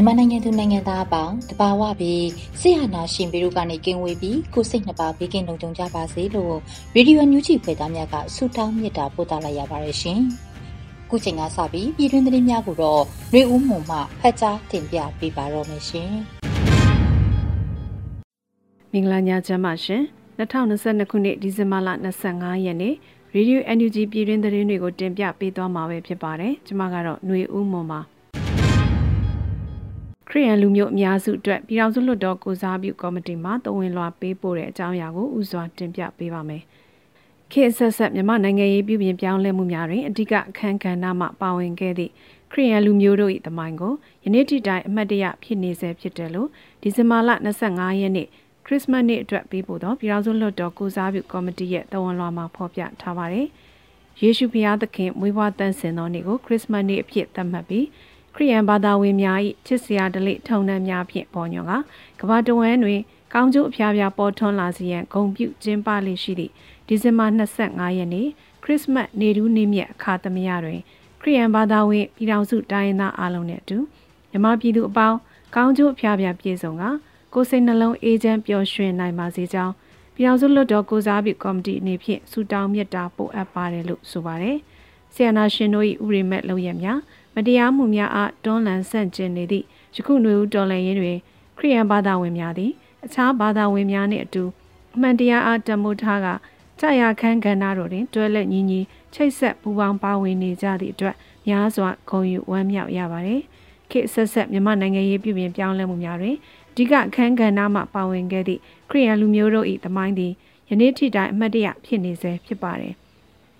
မြန်မာနိုင်ငံသူနိုင်ငံသားအပေါင်းတဘာဝပြီးဆရာနာရှင်ပြီးတို့ကနေကင်းဝေးပြီးကိုစိတ်နှစ်ပါးဘေးကင်းလုံခြုံကြပါစေလို့ရေဒီယိုညူဂျီဖွယ်သားများကဆုတောင်းမေတ္တာပို့သလိုက်ရပါတယ်ရှင်။ခုချိန်ကစပြီးပြည်တွင်းသတင်းများကိုတော့နှွေဦးမှုမှဖတ်ကြားတင်ပြပေးပါတော့မယ်ရှင်။မင်္ဂလာညချမ်းပါရှင်။2022ခုနှစ်ဒီဇင်ဘာလ25ရက်နေ့ရေဒီယို NUG ပြည်တွင်းသတင်းတွေကိုတင်ပြပေးသွားမှာပဲဖြစ်ပါတယ်။ကျွန်မကတော့နှွေဦးမှုပါ။ ခရီးရန်လူမျိုးအများစုအတွက်ပြည်ထောင်စုလွှတ်တော်ကိုစားပြုကော်မတီမှတဝင်လွှာပေးပို့တဲ့အကြောင်းအရာကိုဥစွာတင်ပြပေးပါမယ်။ခေတ်ဆက်ဆက်မြန်မာနိုင်ငံရေးပြည်ပြင်ပြောင်းလဲမှုများတွင်အဓိကအခမ်းကဏ္ဍမှပါဝင်ခဲ့သည့်ခရီးရန်လူမျိုးတို့၏တမိုင်းကိုယနေ့ထိတိုင်အမှတ်တရဖြစ်နေဆဲဖြစ်တယ်လို့ဒီဇင်ဘာလ25ရက်နေ့ခရစ်စမတ်နေ့အတွက်ပေးပို့သောပြည်ထောင်စုလွှတ်တော်ကိုစားပြုကော်မတီရဲ့တဝန်လွှာမှာဖော်ပြထားပါတယ်။ယေရှုဖျားသခင်မွေးဖွားတန်ဆင်သောနေ့ကိုခရစ်စမတ်နေ့အဖြစ်သတ်မှတ်ပြီး ခရိယန်ဘာသာဝင်များ၏ချစ်စရာဒလိထုံနှံများဖြင့်ပေါ်ညွန်ကကဘာတဝန်းတွင်ကောင်းကျိုးအဖျားဖျားပေါ်ထွန်းလာစေရန်ဂုံပြုကျင်းပလေရှိသည့်ဒီဇင်ဘာ25ရက်နေ့ခရစ်စမတ်နေထူးနေ့မြတ်အခါသမယတွင် ခရိယန်ဘာသာဝင်ပြည်ထောင်စုတိုင်းသားအားလုံးနှင့်အတူမြမပြည်သူအပေါင်းကောင်းကျိုးအဖျားဖျားပြည့်စုံကကိုယ်စိတ်နှလုံးအေးချမ်းပျော်ရွှင်နိုင်ပါစေကြောင်းပြည်ထောင်စုလွှတ်တော်ကိုစားပြုကော်မတီအနေဖြင့်ဆုတောင်းမြတ်တာပို့အပ်ပါတယ်လို့ဆိုပါတယ်။ဆီယနာရှင်တို့၏ဥရိမက်လုံရများ မတရားမှုများအားတွန်းလှန်ဆန့်ကျင်နေသည့်ယခုຫນွေဦးတော်လှန်ရေးတွင် ခရိယန်ဘာသာဝင်များသည်အခြားဘာသာဝင်များနှင့်အတူအမှန်တရားအားတမိုးထားကကြာရခန်းကဏ္ဍတို့တွင်တွဲလက်ညီညီချိတ်ဆက်ပူးပေါင်းပါဝင်နေကြသည့်အတွက်များစွာဂုဏ်ယူဝမ်းမြောက်ရပါတယ်။ခေတ်ဆက်ဆက်မြန်မာနိုင်ငံရေးပြည်ပြင်ပြောင်းလဲမှုများတွင်အဓိကအခန်းကဏ္ဍမှပါဝင်ခဲ့သည့်ခရိယန်လူမျိုးတို့၏သမိုင်းသည်ယနေ့ထိတိုင်အမတ်တရဖြစ်နေဆဲဖြစ်ပါတယ်။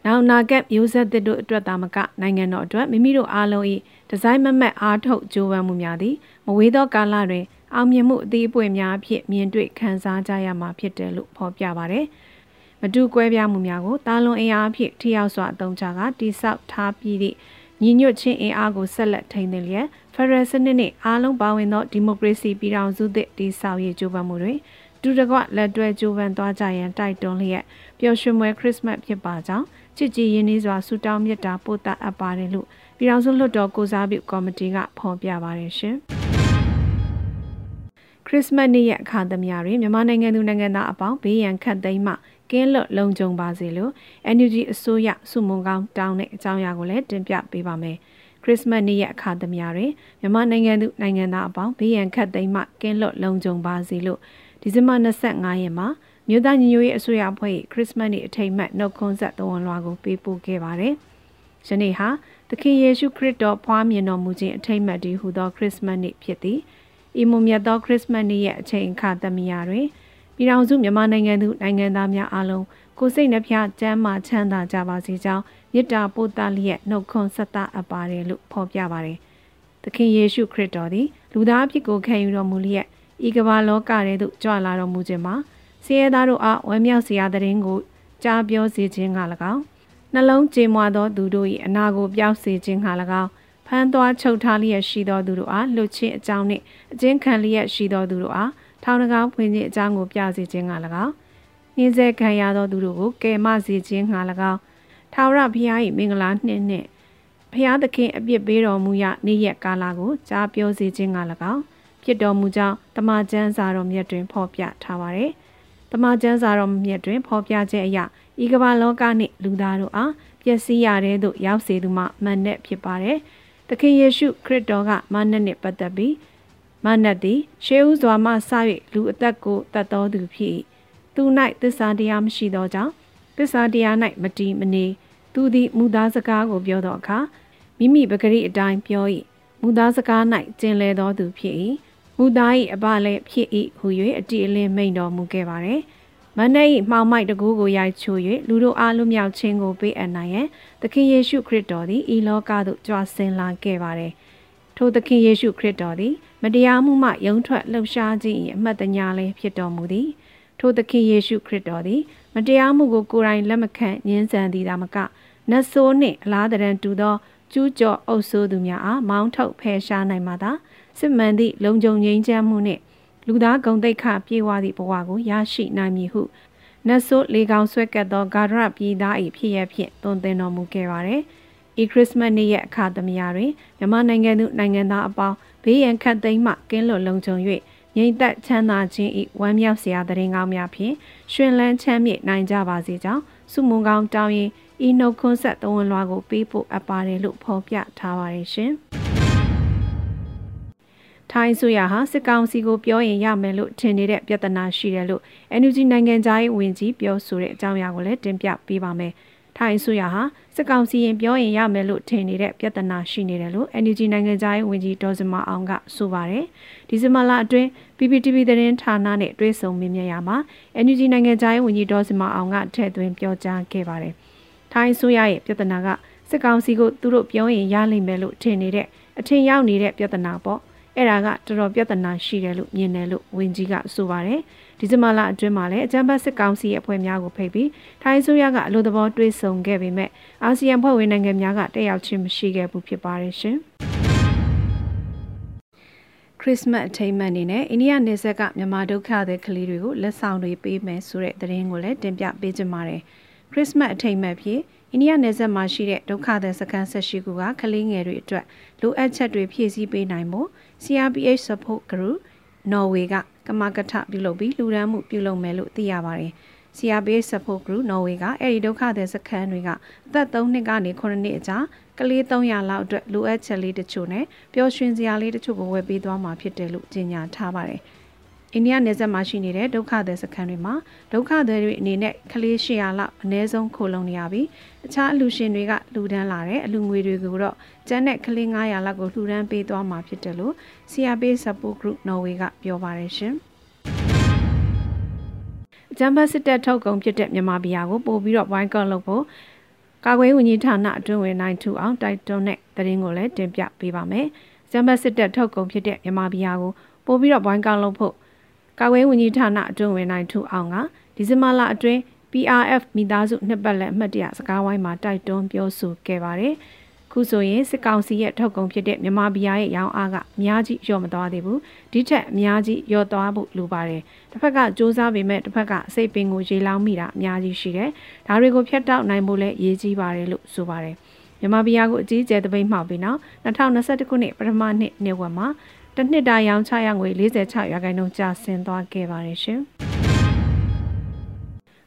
နောက်နာကက်မျိုးဆက်သစ်တို့အတွက်သာမကနိုင်ငံတော်အတွက်မိမိတို့အားလုံး၏ဒီဇိုင်းမမတ်အားထုတ်ကြိုးပမ်းမှုများသည်မဝေးသောကာလတွင်အောင်မြင်မှုအသေးအပွင့်များဖြင့်မြင်တွေ့ခံစားကြရမှာဖြစ်တယ်လို့ဖော်ပြပါဗျ။မတူကွဲပြားမှုများကိုတာလွန်အင်အားဖြင့်ထိရောက်စွာအသုံးချကတိဆောက်ထားပြီးသည့်ညီညွတ်ခြင်းအင်အားကိုဆက်လက်ထိန်းသိမ်းလျက်ဖက်ဒရယ်စနစ်နှင့်အားလုံးပါဝင်သောဒီမိုကရေစီပြည်ထောင်စုသစ်တည်ဆောက်ရေးကြိုးပမ်းမှုတွင်တူတကွလက်တွဲကြိုးပမ်းသွားကြရန်တိုက်တွန်းလျက်ပျော်ရွှင်ပွဲခရစ်စမတ်ဖြစ်ပါကြောင်း ချစ်ကြည်ရင်းနှီးစွာဆုတောင်းမြတ်တာပို့တာအပ်ပါတယ်လို့ပြည်ထောင်စုလွှတ်တော်ကိုစားပြုကော်မတီကဖော်ပြပါတယ်ရှင်။ခရစ်စမတ်နေ့ရဲ့အခါသမယတွင်မြန်မာနိုင်ငံသူနိုင်ငံသားအပေါင်းဘေးရန်ခတ်သိမ်းမှကင်းလွတ်လုံခြုံပါစေလို့ NUG အစိုးရစုမုံကောင်းတောင်းတဲ့အကြောင်းအရာကိုလည်းတင်ပြပေးပါမယ်။ခရစ်စမတ်နေ့ရဲ့အခါသမယတွင်မြန်မာနိုင်ငံသူနိုင်ငံသားအပေါင်းဘေးရန်ခတ်သိမ်းမှကင်းလွတ်လုံခြုံပါစေလို့ဒီဇင်ဘာ25ရက်မှာ မြို့သားညီညွတ်ရေးအစိုးရအဖွဲ့ခရစ်စမတ်နေ့အထိမ်းအမှတ်နှုတ်ခွန်းဆက်သဝန်လွှာကိုပေးပို့ခဲ့ပါတယ်။ယနေ့ဟာသခင်ယေရှုခရစ်တော်ဖွားမြင်တော်မူခြင်းအထိမ်းအမှတ်တည်းဟူသောခရစ်စမတ်နေ့ဖြစ်သည်။ဤမူမြတ်သောခရစ်စမတ်နေ့ရဲ့အချိန်အခါသမယတွင်ပြည်ထောင်စုမြန်မာနိုင်ငံသူနိုင်ငံသားများအားလုံးကိုစိတ်နှဖျားကျမ်းမာချမ်းသာကြပါစေကြောင်းမေတ္တာပို့သလျက်နှုတ်ခွန်းဆက်သအပ်ပါတယ်လို့ဖော်ပြပါတယ်။သခင်ယေရှုခရစ်တော်သည်လူသားအဖြစ်ကိုခံယူတော်မူလျက်ဤကမ္ဘာလောကထဲသို့ကြွလာတော်မူခြင်းမှာ ဆင်းရဲသားတို့အားဝမ်းမြောက်စရာတရင်ကိုကြားပြောစေခြင်းက၎င်းနှလုံးကြေမွသောသူတို့၏အနာကိုပျောက်စေခြင်းက၎င်းဖမ်းသွားချုပ်ထားလျက်ရှိသောသူတို့အားလွတ်ချင်းအကြောင်းနှင့်အကျဉ်းခံလျက်ရှိသောသူတို့အားထောင်နှကောင်ဖွင့်ခြင်းအကြောင်းကိုပြစေခြင်းက၎င်းနှင်းဆဲခံရသောသူတို့ကိုကယ်မစေခြင်းက၎င်းထာဝရဘုရား၏မင်္ဂလာနှင့်နှင့်ဘုရားသခင်အပြစ်ပေးတော်မူရနေ့ရက်ကာလကိုကြားပြောစေခြင်းက၎င်းဖြစ်တော်မူကြောင်းတမန်ကျမ်းစာတော်မြတ်တွင်ဖော်ပြထားပါသည်။ တမန်ကျမ်းစာတော်မြတ်တွင်ဖော်ပြချက်အရဤကမ္ဘာလောကနှင့်လူသားတို့အားပျက်စီးရတဲ့သို့ရောက်စေသူမှမန်နဲ့ဖြစ်ပါတယ်။သခင်ယေရှုခရစ်တော်ကမနတ်နှင့်ပတ်သက်ပြီးမနတ်သည်ရှေးဥစွာမှစ၍လူအသက်ကိုတတ်တော်သူဖြစ်၏။သူ၌သစ္စာတရားမရှိသောကြောင့်သစ္စာတရား၌မတည်မနေသူသည်မူသားစကားကိုပြောသောအခါမိမိပဂရိအတိုင်းပြော၏မူသားစကား၌ကျင်လည်တော်သူဖြစ်၏ မူသား၏အပလည်းဖြစ်၏ဟု၍အတိအလင်းမိန်တော်မူခဲ့ပါသည်မန္တ၏မှောင်မိုက်တကူကိုရိုက်ချိုး၍လူတို့အားလွမြောက်ခြင်းကိုပေးအပ်နိုင်ရန်သခင်ယေရှုခရစ်တော်သည်ဤလောကသို့ကြွဆင်းလာခဲ့ပါသည်ထိုသခင်ယေရှုခရစ်တော်သည်မတရားမှုမှယုံထွက်လှုပ်ရှားခြင်း၏အမှတ်တညာလည်းဖြစ်တော်မူသည်ထိုသခင်ယေရှုခရစ်တော်သည်မတရားမှုကိုကိုယ်တိုင်လက်မခံညှင်းဆန်သည်သာမကနတ်ဆိုးနှင့်အလားတရန်တူသောကျူးကျော်အုပ်ဆိုးသူများအားမောင်းထုတ်ဖယ်ရှားနိုင်မှသာ စစ်မှန်သည့်လုံခြုံငြိမ်းချမ်းမှုနှင့်လူသားဂုံတိတ်ခပြေဝသည့်ဘဝကိုရရှိနိုင်မည်ဟုနတ်ဆိုးလေကောင်ဆွဲကပ်သောဂါရပြည်သား၏ဖြစ်ရဖြင့်သွန်သင်တော်မူခဲ့ပါသည်။ဤခရစ်စမတ်နေ့ရဲ့အခါသမယတွင်မြန်မာနိုင်ငံသူနိုင်ငံသားအပေါင်းဘေးရန်ခတ်သိမ်းမှကင်းလွတ်လုံခြုံ၍ငြိမ်သက်ချမ်းသာခြင်း၏ဝမ်းမြောက်စရာတရင်ကောင်းများဖြင့်ရှင်လန်းချမ်းမြေ့နိုင်ကြပါစေကြောင်းဆုမွန်ကောင်းတောင်းရင်ဤနှုတ်ခွန်းဆက်သဝန်လွှာကိုပေးဖို့အပ်ပါတယ်လို့ဖော်ပြထားပါတယ်ရှင်။ ထိုင်းဆိုရဟာစစ်ကောင်စီကိုပြောရင်ရမယ်လို့ထင်နေတဲ့ပြဿနာရှိတယ်လို့ NUG နိုင်ငံသားရေးဝန်ကြီးပြောဆိုတဲ့အကြောင်းအရာကိုလည်းတင်ပြပေးပါမယ်။ထိုင်းဆိုရဟာစစ်ကောင်စီရင်ပြောရင်ရမယ်လို့ထင်နေတဲ့ပြဿနာရှိနေတယ်လို့ NUG နိုင်ငံသားရေးဝန်ကြီးဒေါ်စမအောင်ကဆိုပါတယ်။ဒီဇင်ဘာလအတွင်း PPTV သတင်းဌာနနဲ့တွဲဆုံမြင်မြင်ရမှာ NUG နိုင်ငံသားရေးဝန်ကြီးဒေါ်စမအောင်ကထည့်သွင်းပြောကြားခဲ့ပါတယ်။ထိုင်းဆိုရရဲ့ပြဿနာကစစ်ကောင်စီကိုသူတို့ပြောရင်ရလိမ့်မယ်လို့ထင်နေတဲ့အထင်ရောက်နေတဲ့ပြဿနာပေါ့ အဲ့ဒါကတော်တော်ပြဿနာရှိတယ်လို့မြင်တယ်လို့ဝန်ကြီးကဆိုပါတယ်ဒီဇင်ဘာလအတွင်းမှာလည်းအကြံဖတ်စစ်ကောင်စီရဲ့အဖွဲ့များကိုဖိတ်ပြီးထိုင်းဆိုရကအလို့သဘောတွေးဆုံခဲ့ပေမဲ့အာဆီယံဖွဲ့ဝင်နိုင်ငံများကတက်ရောက်ခြင်းမရှိခဲ့ဘူးဖြစ်ပါတယ်ရှင်ခရစ်စမတ်အထိမ်းအမှတ်အနေနဲ့အိန္ဒိယနယ်စပ်ကမြန်မာဒုက္ခသည်ကလေးတွေကိုလက်ဆောင်တွေပေးမယ်ဆိုတဲ့သတင်းကိုလည်းတင်ပြပေးကြပါမယ်။ခရစ်စမတ်အထိမ်းအမှတ်ဖြစ်အိန္ဒိယနယ်စပ်မှာရှိတဲ့ဒုက္ခသည်စခန်းဆက်ရှိခုကကလေးငယ်တွေအတွက်လိုအပ်ချက်တွေဖြည့်ဆည်းပေးနိုင်ဖို့ CRPH Support Group နော်ဝေကကမကထပြုလုပ်ပြီးလူဒန်းမှုပြုလုပ်မယ်လို့သိရပါတယ်။ CRPH Support Group နော်ဝေကအဲ့ဒီဒုက္ခသည်စခန်းတွေကအသက်3နှစ်ကနေ9နှစ်အကြာကလေး300လောက်အတွက်လိုအပ်ချက်လေးတချို့နဲ့ပျော်ရွှင်စရာလေးတချို့ကိုဝယ်ပေးသွားမှာဖြစ်တယ်လို့ကြေညာထားပါတယ်။ အိန္ဒိယနယ်စပ်မှာရှိနေတဲ့ဒုက္ခသည်စခန်းတွေမှာဒုက္ခသည်တွေအနေနဲ့ကလေး800လောက်အနည်းဆုံးခိုလုံနေရပြီးအခြားအလူရှင်တွေကလှူဒန်းလာတဲ့အလူငွေတွေကိုတော့ကျန်းတဲ့ကလေး900လောက်ကိုလှူဒန်းပေးသွားမှာဖြစ်တယ်လို့ CRP Support Group Norway ကပြောပါတယ်ရှင်။အကြံဖတ်စစ်တပ်ထုတ်ကုန်ဖြစ်တဲ့မြန်မာပြည်ကိုပို့ပြီးတော့ boycott လုပ်ဖို့ကာကွယ်ဝန်ကြီးဌာနအတွင်းဝင်နိုင်ထူအောင်တိုက်တွန်းတဲ့သတင်းကိုလည်းတင်ပြပေးပါမယ်။အကြံဖတ်စစ်တပ်ထုတ်ကုန်ဖြစ်တဲ့မြန်မာပြည်ကိုပို့ပြီးတော့ boycott လုပ်ဖို့ ကာကွယ်ဝန်ကြီးဌာနအတွင်းဝင်နိုင်ထူအောင်ကဒီဇင်ဘာလအတွင်း PRF မိသားစုနှစ်ပတ်လည်အမှတ်တရစကားဝိုင်းမှာတိုက်တွန်းပြောဆိုခဲ့ပါတယ်။ခုဆိုရင်စစ်ကောင်စီရဲ့ထုတ်ကုန်ဖြစ်တဲ့မြန်မာပြည်ရဲ့ရောင်းအားကအများကြီးလျော့မသွားသေးဘူး။ဒီထက်အများကြီးလျော့သွားဖို့လိုပါတယ်။တစ်ဖက်ကစ조사ပေမဲ့တစ်ဖက်ကစိတ်ပင်ကိုရေလောင်းမိတာအများကြီးရှိတယ်။ဒါတွေကိုဖျက်တောက်နိုင်ဖို့လည်းရည်ကြီးပါတယ်လို့ဆိုပါတယ်။မြန်မာပြည်ကိုအကြီးအကျယ်တပိတ်မှောက်ပြီးနောက်2021ခုနှစ်ပထမနှစ်နှစ်ဝက်မှာ တစ်နှစ်တာရောင်းချရငွေ46ရာခိုင်နှုန်းကျဆင်းသွားခဲ့ပါတယ်ရှင်။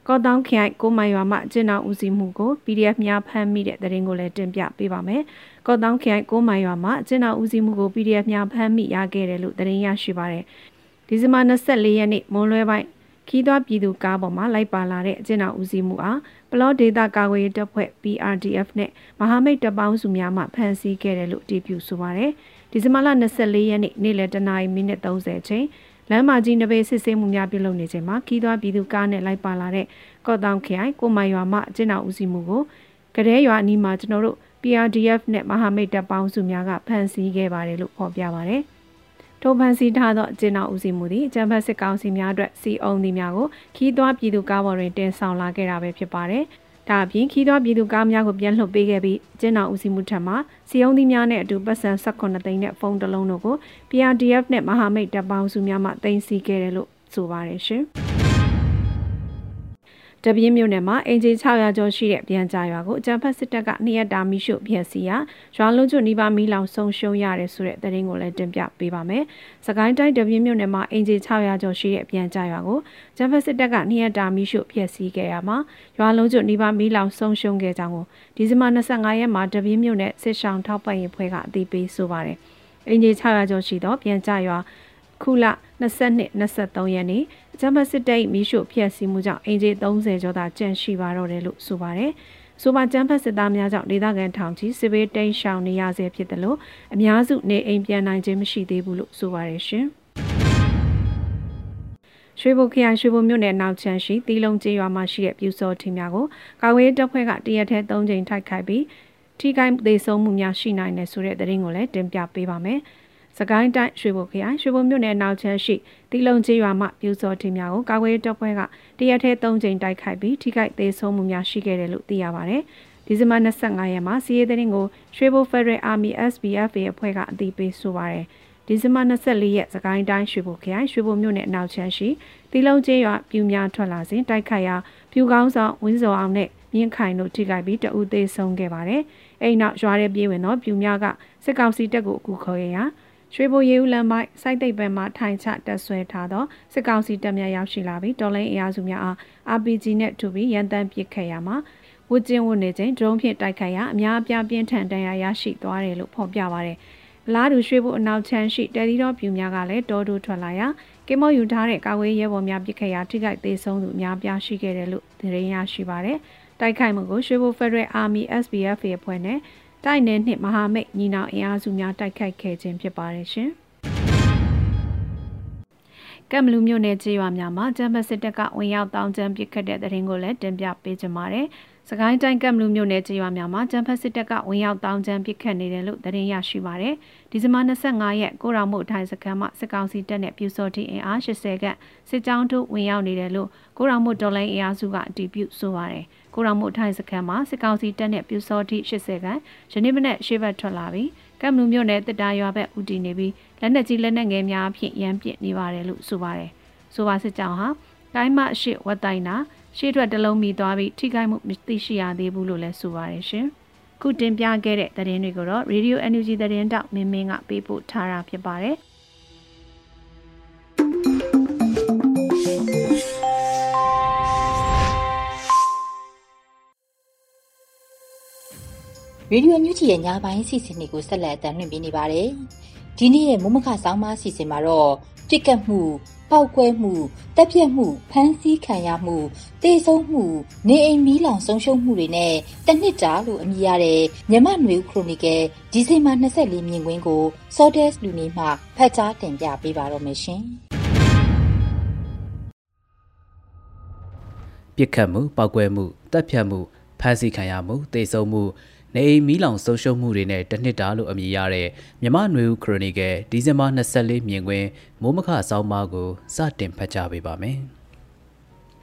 ကော့တောင်းခိုင်ကိုမိုင်ရွာမှကျင်းတော်ဦးစီးမှုကို PDF များဖမ်းမိတဲ့တရင်ကိုလည်းတင်ပြပေးပါမယ်။ကော့တောင်းခိုင်ကိုမိုင်ရွာမှကျင်းတော်ဦးစီးမှုကို PDF များဖမ်းမိရခဲ့တယ်လို့တရင်ရရှိပါတယ်။ဒီဇင်ဘာ24ရက်နေ့မွန်းလွဲပိုင်းခီးသွွားပြည်သူကားပေါ်မှာလိုက်ပါလာတဲ့အကျဉ်းတော်ဦးစီးမှုအားပလော့ဒေတာကာကွယ်ရေးတပ်ဖွဲ့ PRDF နဲ့မဟာမိတ်တပ်ပေါင်းစုများမှဖမ်းဆီးခဲ့တယ်လို့တည်ပြုဆိုပါရယ် ဒီဇင်ဘာလ24ရက်နေ့နေ့လယ်တနာရီမိနစ်30ချိန်လမ်းမကြီးနဘေးစစ်ဆေးမှုများပြုလုပ်နေချိန်မှာခီးသွွားပြည်သူကားနဲ့လိုက်ပါလာတဲ့ကော့တောင်ခရိုင်ကိုမိုင်ရွာမှအကျဉ်းတော်ဦးစီးမှုကိုကတဲ့ရွာအနီးမှာကျွန်တော်တို့ PRDF နဲ့မဟာမိတ်တပ်ပေါင်းစုများကဖမ်းဆီးခဲ့ပါတယ်လို့ဖော်ပြပါတယ်။ထိုဖန်စီထားသောကျင်းတော်ဦးစီးမှုသည်ကျန်းဖတ်စစ်ကောင်စီများအတွက်စီအုံသည်များကိုခီးသွွားပြည်သူကားပေါ်တွင်တင်ဆောင်လာခဲ့တာပဲဖြစ်ပါတယ်။ ဒါအပြင်ခီးသွွားပြည်သူကားများကိုပြန်လှုပ်ပေးခဲ့ပြီးကျင်းတော်ဦးစီးမှုထံမှစီယုံသီးများနဲ့အတူပတ်စံ18သိန်းနဲ့ဖုန်းတစ်လုံးတို့ကို PRDF နဲ့မဟာမိတ်တပ်ပေါင်းစုများမှတင်စီခဲ့တယ်လို့ဆိုပါတယ်ရှင်။ တပြင်းမြို့နယ်မှာအင်ဂျီ600ကျော်ရှိတဲ့ပြန်ကြားရွာကိုအကြံဖက်စစ်တပ်ကနှစ်ရက်တာမိရှုဖျက်ဆီးရာရွာလုံးကျွနီးပါးမီးလောင်ဆုံးရှုံးရတယ်ဆိုတဲ့သတင်းကိုလည်းတင်ပြပေးပါမယ်။စကိုင်းတိုင်းတပြင်းမြို့နယ်မှာအင်ဂျီ600ကျော်ရှိတဲ့ပြန်ကြားရွာကိုအကြံဖက်စစ်တပ်ကနှစ်ရက်တာမိရှုဖျက်ဆီးခဲ့ရမှာရွာလုံးကျွနီးပါးမီးလောင်ဆုံးရှုံးခဲ့ကြောင်းကိုဒီဇင်ဘာ25ရက်မှာတပြင်းမြို့နယ်စစ်ဆောင်ထောက်ပံ့ရေးဖွဲ့ကအသိပေးဆိုပါတယ်။အင်ဂျီ600ကျော်ရှိသောပြန်ကြားရွာခုလ 22 23ရက်နေ့အကြမ်းဖက်စစ်တပ်မိရှုဖျက်ဆီးမှုကြောင့်အင်ဂျီ30ကျော်သာကျန်ရှိပါတော့တယ်လို့ဆိုပါတယ်။ဆိုပါကျန်းဖက်စစ်သားများကြောင့်ဒေသခံထောင်ချီစစ်ဘေးတိမ်းရှောင်နေရဆဲဖြစ်တယ်လို့အများစုနေအိမ်ပြန်နိုင်ခြင်းမရှိသေးဘူးလို့ဆိုပါတယ်ရှင်။ရွှေဘုခရိုင်ရွှေဘုမြို့နယ်နောက်ချမ်းရှိတီလုံးကျေးရွာမှာရှိတဲ့ပြူစောထင်းများကိုကာဝေးတပ်ဖွဲ့ကတရက်ထဲ၃ချိန်ထိုက်ခိုက်ပြီးထိခိုက်သေးဆုံးမှုများရှိနိုင်တယ်ဆိုတဲ့သတင်းကိုလည်းတင်ပြပေးပါမယ်။ စကိုင်းတိုင်းရွှေဘိုခရိုင်ရွှေဘိုမြို့နယ်နောက်ချမ်းရှိတီလုံကျေးရွာမှပြူစောထင်းများကိုကာကွယ်တပ်ဖွဲ့ကတရက်ထဲ၃ကြိမ်တိုက်ခိုက်ပြီးထိခိုက်သေးဆုံးမှုများရှိခဲ့တယ်လို့သိရပါတယ်။ဒီဇင်ဘာ25ရက်မှာစီးရဲတဲ့ရင်ကိုရွှေဘို Federal Army SBF ရဲ့အဖွဲ့ကအသိပေးဆိုပါတယ်။ဒီဇင်ဘာ24ရက်စကိုင်းတိုင်းရွှေဘိုခရိုင်ရွှေဘိုမြို့နယ်နောက်ချမ်းရှိတီလုံကျေးရွာပြူများထွက်လာစဉ်တိုက်ခိုက်ရာပြူကောင်းဆောင်ဝင်းစောအောင်နဲ့မြင့်ခိုင်တို့ထိခိုက်ပြီးတအူသေးဆုံးခဲ့ပါတယ်။အဲ့နောက်ရွာရဲပြေးဝင်တော့ပြူများကစစ်ကောင်စီတပ်ကိုအကူခေါ်ရရာ ရွှေဘိုရေဦးလမ်းပိုင်းစိုက်တိတ်ဘက်မှထိုင်ချတက်ဆွဲထားသောစစ်ကောင်စီတပ်များရောက်ရှိလာပြီးတော်လိုင်းအင်အားစုများအား RPG နဲ့ထူပြီးရန်တမ်းပစ်ခတ်ရမှာဝစ်ကျင်းဝတ်နေချိန်ဒရုန်းဖြင့်တိုက်ခိုက်ရာအများအပြားပြင်းထန်ဒဏ်ရာရရှိသွားတယ်လို့ဖော်ပြပါရယ်။လာတူရွှေဘိုအနောက်ချမ်းရှိတယ်လီတော်ပြူများကလည်းတောတူထွက်လာရာကင်းမောယူထားတဲ့ကာဝေးရဲဘော်များပစ်ခတ်ရာထိခိုက်သေးဆုံးသူအများပြားရှိခဲ့တယ်လို့သတင်းရရှိပါရယ်။တိုက်ခိုက်မှုကိုရွှေဘို Federal Army SBF ရဲ့ဖွဲ့နဲ့ တိုက်နယ်နှင့်မဟာမိတ်ညီနောင်အင်အားစုများတိုက်ခိုက်ခဲ့ခြင်းဖြစ်ပါတယ်ရှင်။ကမ်ဘလူးမြို့နယ်ကျေးရွာများမှာဂျမ်ဘတ်စစ်တပ်ကဝင်ရောက်တောင်းကျမ်းပစ်ခတ်တဲ့တဲ့ရင်ကိုလည်းတင်ပြပေးကြပါမယ်။စကိုင်းတိုင်းကမ်ဘလူးမြို့နယ်ကျေးရွာများမှာဂျမ်ဘတ်စစ်တပ်ကဝင်ရောက်တောင်းကျမ်းပစ်ခတ်နေတယ်လို့သတင်းရရှိပါရယ်။ဒီဇင်ဘာ25ရက်ကိုရောင်မှုအထိုင်စခန်းမှာစစ်ကောင်စီတပ်နဲ့ပြူစော်တီအင်အား80ခန့်စစ်ကြောင်းတို့ဝင်ရောက်နေတယ်လို့ကိုရောင်မှုတော်လိုင်းအင်အားစုကအတည်ပြုဆိုပါရယ်။ ကိုရောင်မှုအထိုင်စခန်းမှာစစ်ကောင်စီတပ်နဲ့ပြူစော်တီ80ခန့်ယနေ့မနက်ရှေ့ဘက်ထွက်လာပြီးကမ်ဘလူးမြို့နယ်တစ်တာရွာဘက်ဦးတည်နေပြီးလက်နက်ကြီးလက်နက်ငယ်များဖြင့်ရန်ပစ်နေပါတယ်လို့ဆိုပါတယ်။ဆိုပါစစ်ကြောင်းဟာတိုင်းမရှစ်ဝတ်တိုင်းနာရှေ့ထွက်တလုံးမိသွားပြီးထိခိုက်မှုမသိရှိရသေးဘူးလို့လည်းဆိုပါတယ်ရှင်။ခုတင်ပြခဲ့တဲ့သတင်းတွေကိုတော့ Radio NUG သတင်းတောက်မင်းမင်းကပေးပို့ထားတာဖြစ်ပါတယ်။ ရေဒီယိုညူချီရဲ့ညပိုင်းစီစဉ်တွေကိုဆက်လက်တင်ပြနေပါတယ်။ဒီနေ့ရဲ့မုံမခဆောင်းပါးစီစဉ်မှာတော့ပြစ်ကတ်မှုပောက်ကွဲမှုတက်ပြက်မှုဖမ်းဆီးခံရမှုတေဆုံးမှုနေအိမ်မီးလောင်ဆုံးရှုံးမှုတွေနဲ့တနစ်တာလို့အမည်ရတဲ့မြမနွေခရိုနီကယ်ဒီဇင်ဘာ24မြင်ကွင်းကို Sodes လူနေမှဖတ်ကြားတင်ပြပေးပါတော့မယ်ရှင်ပြစ်ခတ်မှုပောက်ကွဲမှုတက်ဖြတ်မှုဖမ်းဆီးခံရမှုတေဆုံးမှု နေအိမ်မီးလောင်ဆုံးရှုံးမှုတွေနဲ့တနှစ်တာလို့အမည်ရတဲ့မြမနွေဦးခရိုနီကယ်ဒီဇင်ဘာ24မြင်ကွင်းမိုးမခဆောင်းပါးကိုစတင်ဖတ်ကြားပေးပါမယ်။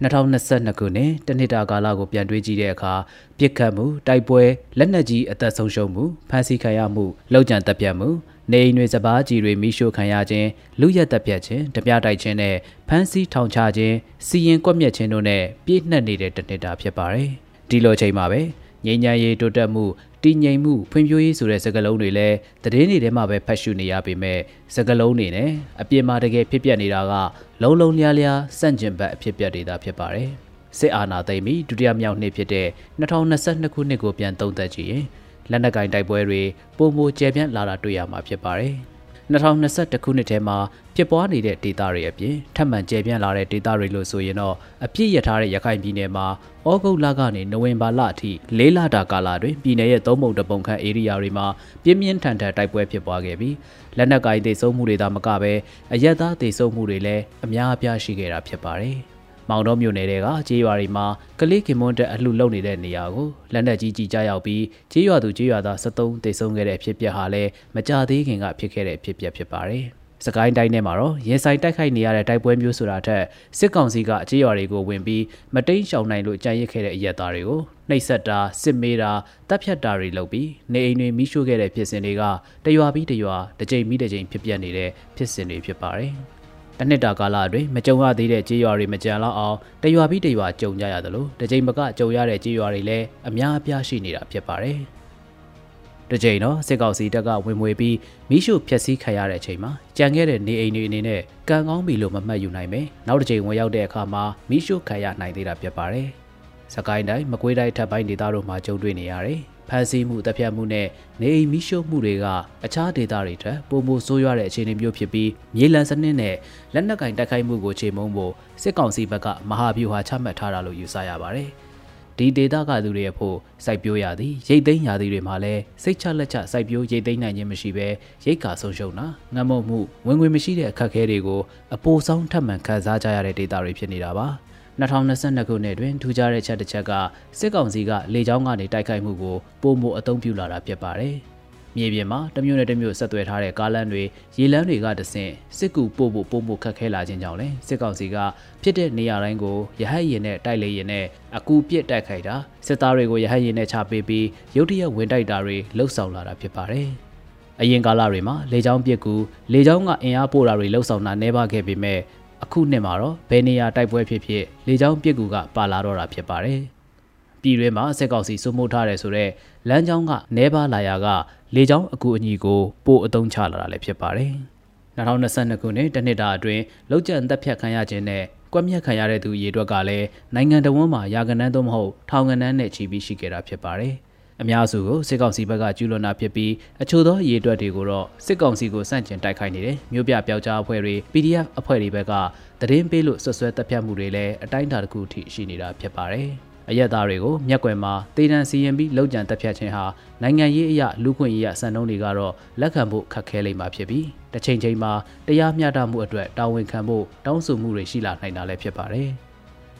2022ခုနှစ်တနှစ်တာကာလကိုပြန်တွေးကြည့်တဲ့အခါပြစ်ခတ်မှုတိုက်ပွဲလက်နက်ကြီးအသက်ဆုံးရှုံးမှုဖမ်းဆီးခံရမှုလောက်ကျန်တပ်ပြတ်မှုနေအိမ်တွေစပားကြီးတွေမိရှို့ခံရခြင်းလူရက်တပ်ပြတ်ခြင်းတပြတိုက်ခြင်းနဲ့ဖမ်းဆီးထောင်ချခြင်းစီရင်ကွက်မြက်ခြင်းတို့နဲ့ပြည့်နှက်နေတဲ့တနှစ်တာဖြစ်ပါတယ်။ဒီလိုချိန်မှာပဲ ငြိမ်းချမ်းရေးတိုးတက်မှုတည်ငြိမ်မှုဖွံ့ဖြိုးရေးဆိုတဲ့စကားလုံးတွေလည်းသတင်းတွေထဲမှာပဲဖတ်ရှုနေရပေမဲ့စကားလုံးတွေနဲ့အပြင်မှာတကယ်ဖြစ်ပျက်နေတာကလုံးလုံးလျားလျားစန့်ကျင်ဘက်အဖြစ်ပျက်နေတာဖြစ်ပါတယ်။စစ်အာဏာသိမ်းပြီးဒုတိယမြောက်နှစ်ဖြစ်တဲ့2022ခုနှစ်ကိုပြန်သုံးသပ်ကြည့်ရင်လက်နက်ကင်တိုက်ပွဲတွေပုံမကျပြန့်လာတာတွေ့ရမှာဖြစ်ပါတယ်။ 2021ခုနှစ်ထဲမှာဖြစ်ပွားနေတဲ့ဒေသတွေအပြင်ထပ်မံကျယ်ပြန့်လာတဲ့ဒေသတွေလို့ဆိုရင်တော့အပြည့်ရထားတဲ့ရခိုင်ပြည်နယ်မှာဩဂုတ်လကနေနိုဝင်ဘာလအထိ၄လတာကာလတွင်ပြည်နယ်ရဲ့သုံးပုံတပုံခန့်ဧရိယာတွေမှာပြင်းပြင်းထန်ထန်တိုက်ပွဲဖြစ်ပွားခဲ့ပြီးလက်နက်ကိုင်ဒေဆုံးမှုတွေသာမကဘဲအရက်သားဒေဆုံးမှုတွေလည်းအများအပြားရှိခဲ့တာဖြစ်ပါတယ်။ မောင်တော်မြို့နယ်တွေကကြေးရွာတွေမှာကလေးခင်မွန်းတက်အလှလုံနေတဲ့နေရာကိုလက်နက်ကြီးကြီးကြားရောက်ပြီးကြေးရွာသူကြေးရွာသား73တိတ်ဆုံးခဲ့တဲ့ဖြစ်ပျက်ဟာလည်းမကြသေးခင်ကဖြစ်ခဲ့တဲ့ဖြစ်ပျက်ဖြစ်ပါတယ်။စကိုင်းတိုင်းထဲမှာတော့ရင်ဆိုင်တိုက်ခိုက်နေရတဲ့တိုက်ပွဲမျိုးဆိုတာထက်စစ်ကောင်စီကအခြေရွာတွေကိုဝင်ပြီးမတိန်ရှောင်နိုင်လို့ကြံရစ်ခဲ့တဲ့အရက်သားတွေကိုနှိပ်စက်တာစစ်မေးတာတပ်ဖြတ်တာတွေလုပ်ပြီးနေအိမ်တွေမိရှို့ခဲ့တဲ့ဖြစ်စဉ်တွေကတရွာပြီးတရွာတစ်ကြိမ်ပြီးတစ်ကြိမ်ဖြစ်ပျက်နေတဲ့ဖြစ်စဉ်တွေဖြစ်ပါတယ်။ တနှစ်တာကာလအတွင်းမကြုံရသေးတဲ့ကြေးရွာတွေမကြံလောက်အောင်တရွာပြီးတရွာကြုံကြရသလိုတစ်ချိန်မကကြုံရတဲ့ကြေးရွာတွေလည်းအများအပြားရှိနေတာဖြစ်ပါတယ်။တစ်ချိန်တော့စစ်ကောင်စီတပ်ကဝင်မွေပြီးမိရှုဖျက်ဆီးခံရတဲ့အချိန်မှာကြံခဲ့တဲ့နေအိမ်တွေအနေနဲ့ကံကောင်းပြီလို့မမှတ်ယူနိုင်ပဲနောက်တစ်ချိန်ဝင်ရောက်တဲ့အခါမှာမိရှုခံရနိုင်သေးတာဖြစ်ပါတယ်။စကိုင်းတိုင်းမကွေးတိုင်းထပ်ပိုင်းဒေသတို့မှာကြုံတွေ့နေရတယ်။ ဖမ်းဆီးမှုတပ်ဖြတ်မှုနဲ့နေအိမ်မိရှုမှုတွေကအခြားဒေသတွေထက်ပိုမိုဆိုးရွားတဲ့အခြေအနေမျိုးဖြစ်ပြီးမြေလံစနစ်နဲ့လက်နက်ကင်တိုက်ခိုက်မှုကိုချိန်မုံဖို့စစ်ကောင်စီဘက်ကမဟာဗျူဟာချမှတ်ထားတာလို့ယူဆရပါတယ်။ဒီဒေသကသူတွေအဖို့စိုက်ပျိုးရသည်ရိတ်သိမ်းရသည်တွေမှာလည်းစိတ်ချလက်ချစိုက်ပျိုးရိတ်သိမ်းနိုင်ခြင်းမရှိဘဲရိတ်ကာဆုံးရှုံးတာငတ်မုတ်မှုဝင်ငွေမရှိတဲ့အခက်အခဲတွေကိုအပိုဆောင်ထပ်မံခံစားကြရတဲ့ဒေသတွေဖြစ်နေတာပါ။ 2022ခုနှစ်တွင်ထူးခြားတဲ့ချက်တစ်ချက်ကစစ်ကောင်စီကလေကြောင်းကနေတိုက်ခိုက်မှုကိုပုံမအသုံးပြုလာတာဖြစ်ပါတယ်။မြေပြင်မှာတမျိုးနဲ့တမျိုးဆက်သွယ်ထားတဲ့ကားလမ်းတွေရေလမ်းတွေကတဆင့်စစ်ကူပို့ဖို့ပုံမခက်ခဲလာခြင်းကြောင့်လည်းစစ်ကောင်စီကဖြစ်တဲ့နေရာတိုင်းကိုရဟတ်ရင်နဲ့တိုက်လေရင်နဲ့အကူပစ်တိုက်ခိုက်တာစစ်သားတွေကိုရဟတ်ရင်နဲ့ချပေးပြီးရုတ်တရက်ဝင်တိုက်တာတွေလှုပ်ဆောင်လာတာဖြစ်ပါတယ်။အရင်ကာလတွေမှာလေကြောင်းပစ်ကူလေကြောင်းကအင်အားပို့တာတွေလှုပ်ဆောင်တာနှဲပါခဲ့ပေမဲ့ အခုနှစ်မှာတော့ဘယ်နေရာတိုက်ပွဲဖြစ်ဖြစ်လေကြောင်းပစ်ကူကပါလာတော့တာဖြစ်ပါတယ်။ပြည်တွင်းမှာစစ်ကောင်စီစုမှုထားတယ်ဆိုတော့လမ်းကြောင်းကနေပါလာရာကလေကြောင်းအကူအညီကိုပို့အသုံးချလာတာလည်းဖြစ်ပါတယ်။2022ခုနှစ်တနှစ်တာအတွင်းလောက်ကျန်သက်ဖြတ်ခံရခြင်းနဲ့ကွက်မြက်ခံရတဲ့သူရေအတွက်ကလည်းနိုင်ငံတော်ဝန်မှာရာကနန်းသို့မဟုတ်ထောင်ကနန်းနဲ့ချီပြီးရှိခဲ့တာဖြစ်ပါတယ်။ အများစုကိုစစ်ကောင်စီဘက်ကကျူးလွန်တာဖြစ်ပြီးအချို့သောရေတွက်တွေကိုတော့စစ်ကောင်စီကိုစန့်ကျင်တိုက်ခိုက်နေတယ်မြို့ပြပျောက်ကြားအဖွဲ့တွေ PDF အဖွဲ့တွေဘက်ကသတင်းပေးလို့ဆွဆွဲတပ်ဖြတ်မှုတွေလည်းအတိုင်းအတာတစ်ခုထိရှိနေတာဖြစ်ပါတယ်အရက်သားတွေကိုမျက်ကွယ်မှာတေတံစီရင်ပြီးလောက်ကျန်တပ်ဖြတ်ခြင်းဟာနိုင်ငံရေးအရာလူခွင့်ရေးအစံနှုန်းတွေကတော့လက်ခံဖို့ခက်ခဲလိမ့်မှာဖြစ်ပြီးတစ်ချိန်ချိန်မှာတရားမျှတမှုအတွက်တာဝန်ခံဖို့တောင်းဆိုမှုတွေရှိလာနိုင်တာလည်းဖြစ်ပါတယ်။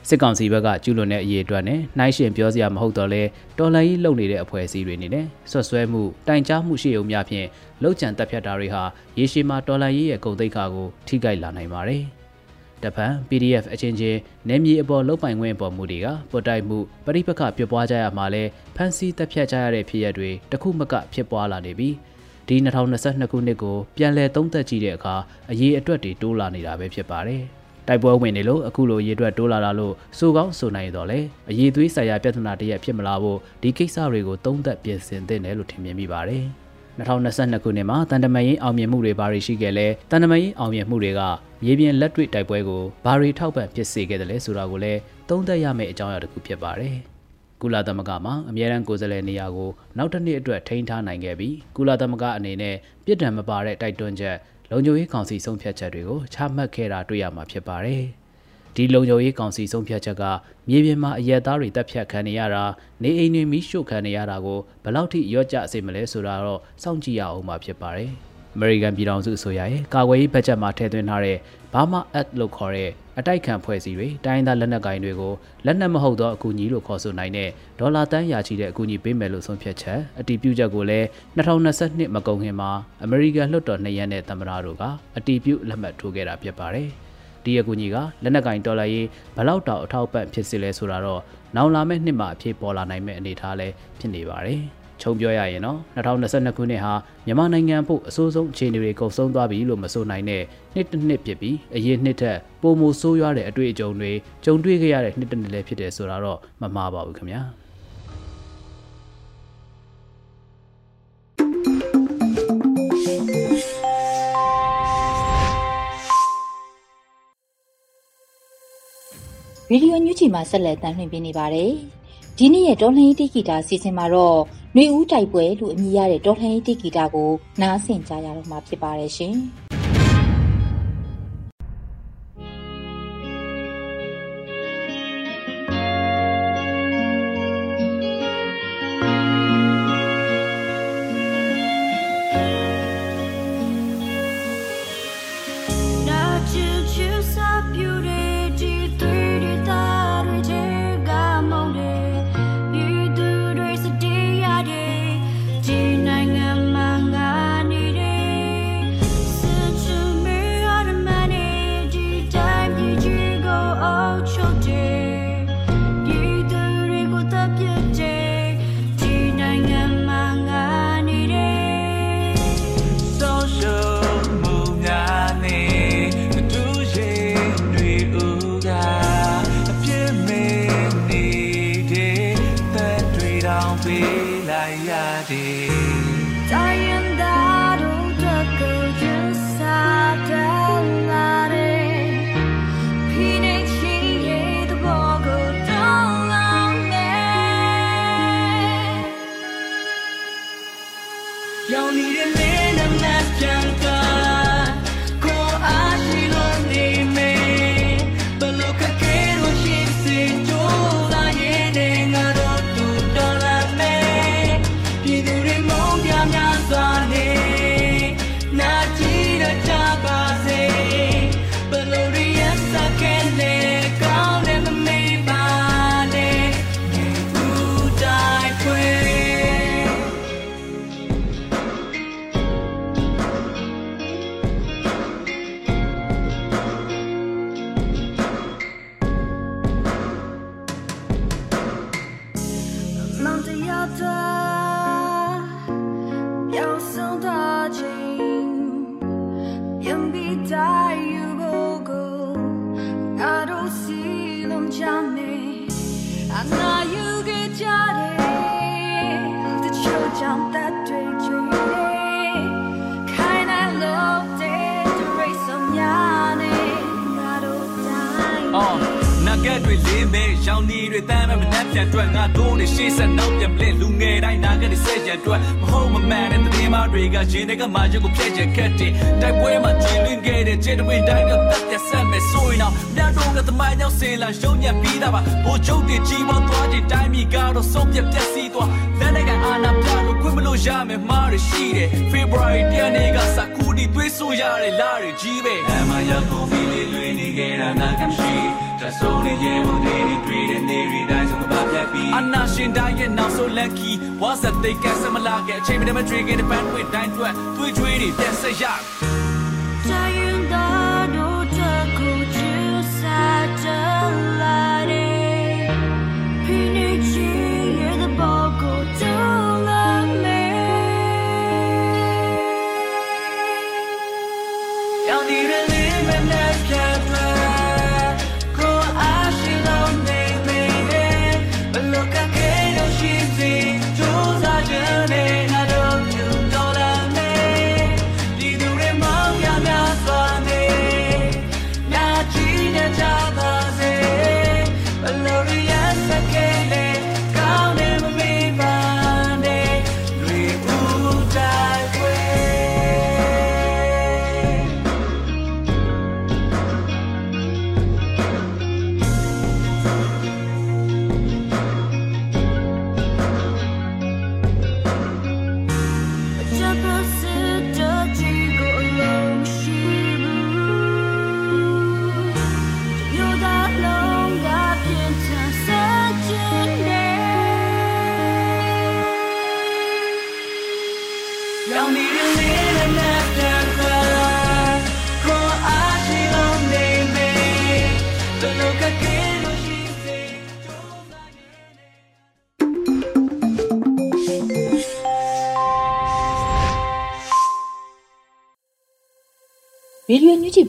စစ်ကောင်စီဘက်ကကျူးလွန်တဲ့အရေးအတွက်နဲ့နှိုင်းရှင်ပြောစရာမဟုတ်တော့လဲတော်လှန်ရေးလုပ်နေတဲ့အဖွဲ့အစည်းတွေနေနဲ့ဆွတ်ဆွဲမှုတိုင်ကြားမှုရှိုံများဖြင့်လောက်ကျန်တက်ဖြတ်တာတွေဟာရေရှည်မှာတော်လှန်ရေးရဲ့ဂုဏ်သိက္ခာကိုထိခိုက်လာနိုင်ပါတယ်။တပံ PDF အချင်းချင်းနယ်မြေအပေါ်လုတ်ပိုင်ခွင့်ပေါ်မူတွေကပေါ်တိုက်မှုပရိပခပြပွားကြရမှာလဲဖန်စီတက်ဖြတ်ကြရတဲ့ဖြစ်ရပ်တွေတခုမကဖြစ်ပွားလာနေပြီးဒီ2022ခုနှစ်ကိုပြန်လည်သုံးသပ်ကြည့်တဲ့အခါအရေးအတွက်တွေတိုးလာနေတာပဲဖြစ်ပါတယ်။ တိုက်ပွဲဝင်နေလို့အခုလိုရေအတွက်တိုးလာတာလို့စိုးကောင်းဆိုနိုင်တော့လေအရေးသွေးဆိုင်ရာပြဿနာတရက်ဖြစ်မလာဖို့ဒီကိစ္စတွေကိုသုံးသပ်ပြင်ဆင်သင့်တယ်လို့ထင်မြင်မိပါတယ်2022ခုနှစ်မှာတန်တမရင်အောင်မြင်မှုတွေဘာတွေရှိခဲ့လဲတန်တမရင်အောင်မြင်မှုတွေကမြေပြင်လက်တွေ့တိုက်ပွဲကိုဘာတွေထောက်ပံ့ဖြစ်စေခဲ့တယ်လဲဆိုတာကိုလည်းသုံးသပ်ရမယ့်အကြောင်းအရာတစ်ခုဖြစ်ပါတယ်ကုလသမဂ္ဂမှာအမြဲတမ်းကိုယ်စားလှယ်နေရာကိုနောက်တစ်နှစ်အတွက်ထိန်းထားနိုင်ခဲ့ပြီးကုလသမဂ္ဂအနေနဲ့ပြစ်ဒဏ်မပါတဲ့တိုက်တွန်းချက် လုံခြုံရေးကောင်စီဆုံးဖြတ်ချက်တွေကိုချမှတ်ခဲ့တာတွေ့ရမှာဖြစ်ပါတယ်။ဒီလုံခြုံရေးကောင်စီဆုံးဖြတ်ချက်ကမြေပြင်မှာအရက်သားတွေတပ်ဖြတ်ခံနေရတာနေအိမ်တွေမိရှို့ခံနေရတာကိုဘယ်လောက်ထိရော့ကျစေမလဲဆိုတာတော့စောင့်ကြည့်ရအောင်မှာဖြစ်ပါတယ်။ အမေရိကန်ပြည်ထောင်စုအစိုးရရဲ့ကာကွယ်ရေးဘတ်ဂျက်မှာထည့်သွင်းထားတဲ့ Burma Act လို့ခေါ်တဲ့အတိုက်ခံဖွဲ့စည်းတွေတိုင်းသားလက်နက်ကိုင်တွေကိုလက်နက်မဟုတ်သောအကူအညီလို့ခေါ်ဆိုနိုင်တဲ့ဒေါ်လာတန်းရာချီတဲ့အကူအညီပေးမယ်လို့ဆုံးဖြတ်ချက်အတည်ပြုချက်ကိုလည်း2022မကုန်ခင်မှာအမေရိကန်လွှတ်တော်နှစ်ရက်နဲ့သမ္မတတို့ကအတည်ပြုလက်မှတ်ထိုးခဲ့တာဖြစ်ပါတယ်။ဒီအကူအညီကလက်နက်ကင်ဒေါ်လာရေးဘလောက်တောင်အထောက်ပံ့ဖြစ်စေလဲဆိုတာတော့နောက်လာမယ့်နှစ်မှာအဖြစ်ပေါ်လာနိုင်မယ့်အနေအထားလည်းဖြစ်နေပါတယ်။ ခြုံပြောရရင်တော့2022ခုနှစ်ဟာမြန်မာနိုင်ငံဖို့အဆိုးဆုံးအခြေအနေတွေကုန်ဆုံးသွားပြီလို့မဆိုနိုင်တဲ့နှစ်တစ်နှစ်ဖြစ်ပြီးအရင်နှစ်ထက်ပိုမိုဆိုးရွားတဲ့အတွေ့အကြုံတွေကြုံတွေ့ခဲ့ရတဲ့နှစ်တစ်နှစ်လည်းဖြစ်တယ်ဆိုတာတော့မမှားပါဘူးခင်ဗျာဗီဒီယိုညွှန်ချီမှာဆက်လက်တင်ပြနေပါတယ်။ဒီနေ့ရဲ့တော်လှန်ရေးတိဂီတာစီစဉ်မှာတော့ ຫນွေဦးတိုက်ပွဲလို့အမည်ရတဲ့ တော်လှန်ရေးတိဂီတာကို နားဆင်ကြရတော့မှာ ဖြစ်ပါတယ်ရှင်။ တွေ့လိုက်ရသည် တမ်းမဲ့မနှက်ပြန်တွက်ငါတို့နေရှေ့ဆက်နောက်ပြန်ပလက်လူငယ်တိုင်းနာကနေဆက်ကြတွက်မဟုတ်မမှန်တဲ့တင်းမတွေကရှင်တွေကမှရုပ်ကိုဖျက်ချက်ခက်တယ်တိုက်ပွဲမှာကျင်းလင်းခဲ့တဲ့ခြေတွေတိုင်းတော့တက်ပြဆက်မဲ့ဆိုရင်တော့မြတ်တို့ကသမိုင်းရောက်စေလာရှုံးညံပြီးသားပါဘိုးချုပ်တွေကြီးပွားသွားတဲ့တိုင်းမိကတော့ဆုံးပြပြက်စီးသွားလက်နဲ့ကအာနာပြလို့ခွင့်မလို့ရမယ်မားရရှိတယ် February တနေ့ကစကူ ဒီသွေးဆိုရတဲ့လာတွေကြီးပဲအမရကုန်ပြီလေလွေနေခဲ့တာနာကမရှိတဆိုးနေရဲ့ဘုံတွေတွေ့တဲ့နေရီတိုင်းဆုံးမပြတ်ပြီးအနာရှင်တိုင်းရဲ့နောက်ဆုံး lucky was that they can စမလာခဲ့အချိန်မတမ drink in the band with တိုင်းတွေ့သွေးကြွေးတွေပြန်ဆက်ရရေ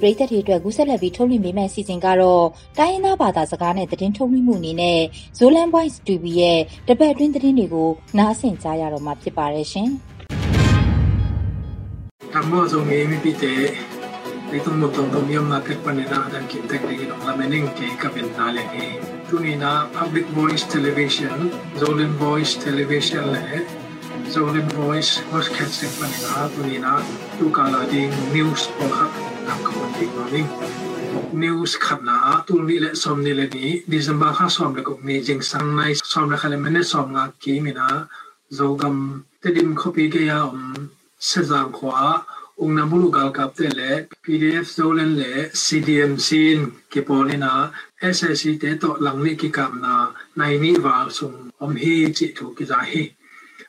ပရိသတ်တွေအတွက်ကူးဆက်လက်ပြီးထုတ်လွှင့်ပေးမယ့်အစီအစဉ်ကတော့တိုင်းရင်းသားဘာသာစကားနဲ့သတင်းထုတ်လွှင့်မှုအနေနဲ့ Zolan Voice TV ရဲ့တပတ်အတွင်းသတင်းတွေကိုနားဆင်ကြားရတော့မှာဖြစ်ပါတယ်ရှင်။အမောဆုံးရေးမိပြီးတဲ့ဒီတုံမတုံတုံမြမကပနေနာဒန်ကိတက်ဒီလောလာမနင်းကေကပင်နာလေတူနီနာ Public Voice Television Zolan Voice Television လေ Zolan Voice Broadcasting ပနေနာတူနီနာတူကာလာဒီ News ပေါ်ဟာ ทำขบวนการนี้นิวส์ขับนาตุลนี่แหละสอมนี่แหละนี่ดิสบาข้าสอมแล้วก็มีจิงสังในสอมแล้วค่ะเลยมันเนี่ยสอมงากีมีนะโจกำเตดิมคปีเกียอมเสจางขวาองน้ำบุลุกาลกับเตเล PDF โซเลนเล่ CDM ซีนกิปอลินา SSC เตโตหลังนี่กิกามนาในนี้ว่าสุงอมฮีจิถูกิจาฮี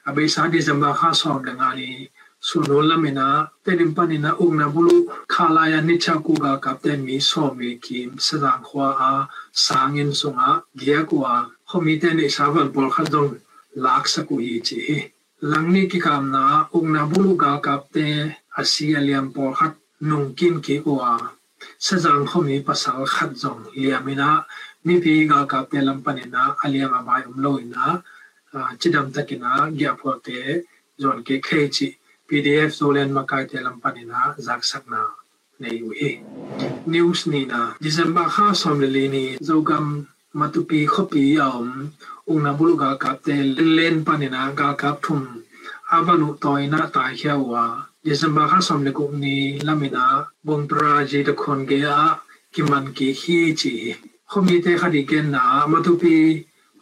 อเบสาดิสบาข้าสอมแล้วงานี้ 수로라미나 테림파니나 옥나불루 칼라야 니차쿠가 갑테 미소미 김 사랑화아 상인송아 게고아 호미테니 사반 볼카동 락사쿠이지 langni ki kamna 옥나불루 가 갑테 아시알리안 볼카 농킨 게고아 사장 호미 파살 칸종 리아미나 미피가 갑테 람파니나 알리아마 바이 umloina chidam takina gyapwa te zon ke khechi. PDF โซเลนมาไกเทลัมปานินาจากสักนาในอยู่เฮ News นี่นะ December ข้าสมเลนีโจกัมมาตุปีขปียอมองนับุลกากับเตเลนปานินากากับทุมอาวันุตอยนาตายเขียววา December ข้าสมเลกุนีลามินาบงปราจีตะคนเกียกิมันกีฮีจีขมีเตคดีเกนนามาตุปี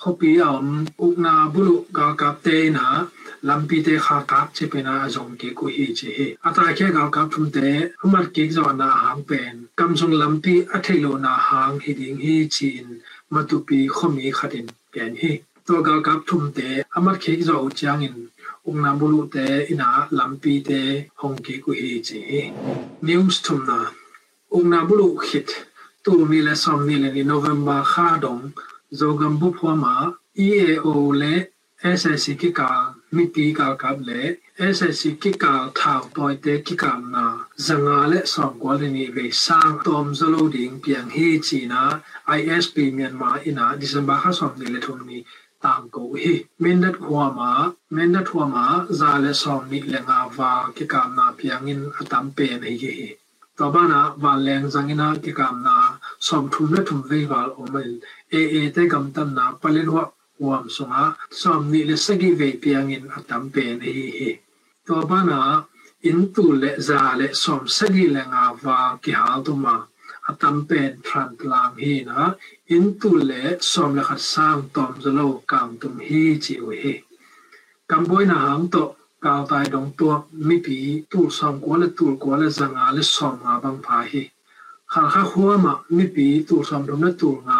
ขปียอมองนับุลกากับเตนา lampi te kha kap che pena zong ke ku hi che he ata khe ga kap thum te amar ke zo na hang pen kam sung lampi a thelo na hang hi ding hi chin matupi khomi khatin pen hi to ga kap thum te amar khe zo chang in ung na bulu te ina lampi te hong ke ku hi che he news thum na ung na bulu hit tu mi le som mi le ni november kha dong zo gam bu phwa ma EAO le SSC ကိကာမိတီကာကပ်လေ SSC ကိကာထောက်ပေါ်တဲ့ကိကာနာဇငါလက်ဆောင်ကွာလနီဝေဆာတော်ဇလိုဒင်းပြန်ဟေချီနာ ISP မြန်မာအနာဒီဇင်ဘာခဆောင်နေလေထုံနီတန်ကိုဟေမင်းဒတ်ခွာမာမင်းဒတ်ခွာမာဇာလက်ဆောင်နီလေငါဝါကိကာနာပြ န်င်အတမ်ပေနေဟေတော့ဘာနာဝါလန်ဇငနာကိကာနာ som thum na thum ve wal omel e e te gam tam na palin wa ဝမ်ဆုငါစောမနီလစဂီဝေပြင်းင်အတမ်ပေနေဟေတောဘနာအင်တူလေဇာလေစောမစဂီလေငါ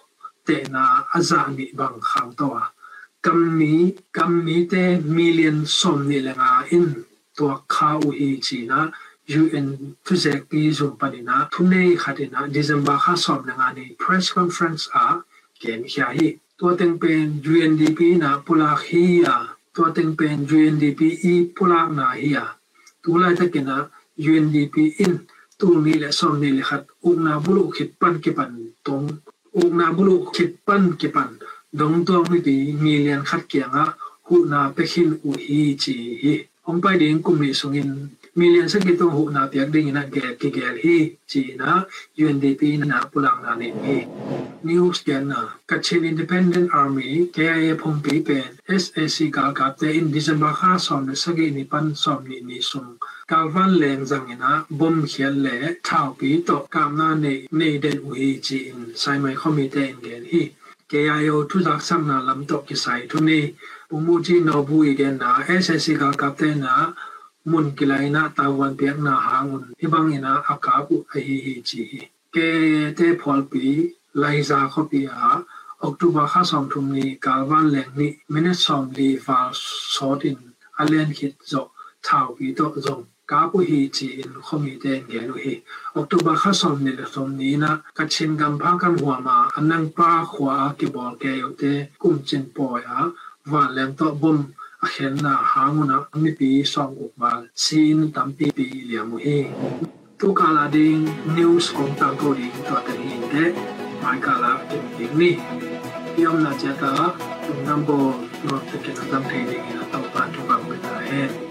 kama covid 19 na na le uk na bulu hang na kamu pi alang kim zong khalin chimo u hi china united nation ina pulang na ne yu hi to aphaza pe ni dang to แต่นาอาจารย์มีบางครั้งตัวกำนี้กำนี้แต่มิลลิอนสมนี่แหละงา อุกนาบุลุคิดปั้นกิปันดงตัวมิดีมีเลียนคัดเกียงะหูนาเปคินอุฮีจีฮีองไปดิ่งกุมีสุงินมีเลียนสกกิตงหูนาเปียกดิ่งนะแกกิแกฮีจีนะยูเอ็นดีพีนาปุลังนาเนฮีนิวส์แกนนะกัจเชนอินดิเพนเดนต์อาร์มีแกเอพงปีเป็นเอสเอซีกากาเตอินดิเซมบาค่าสอมเลสกินิปันสอมนินิสุง กาวันแรงจังนะบ่มเขียนแหล่ชาวปีตกกามนาในในเดนอุฮีจีนใช่ไหมเขามีแต่เดียนฮีเกยายทุจักสังนาลำตกกิส่ทุนีอุมูจีนอบุยเดนนาเอสเอสิกากับเตนามุนกิไลนาตาวันเปียกนาหาวุนที่บางนาอากาบุอฮีฮีจีเกเตพอลปีไลซาเขาปีอาออกตุบาข้าสองทุมนี้กาวันแรงนี้ไม่ได้สองดีฟาสอดินอเลนคิดจบ thảo ý tội dùng kaku hi chi in khomi te nge lu hi october kha som ni le som ni na ka chin gam pha kan huwa ma anang pa khwa ki bol ke yo te kum chin po ya wa lem to bom a khen na ha mu na mi pi som ku ba sin tam pi pi le mu hi tu ka la ding news kong tang ko ding to te hi te mai ka la tin ding ni yom na cha ta tum nam bo no te ke na tam te ding na tam pa tu ba mu na he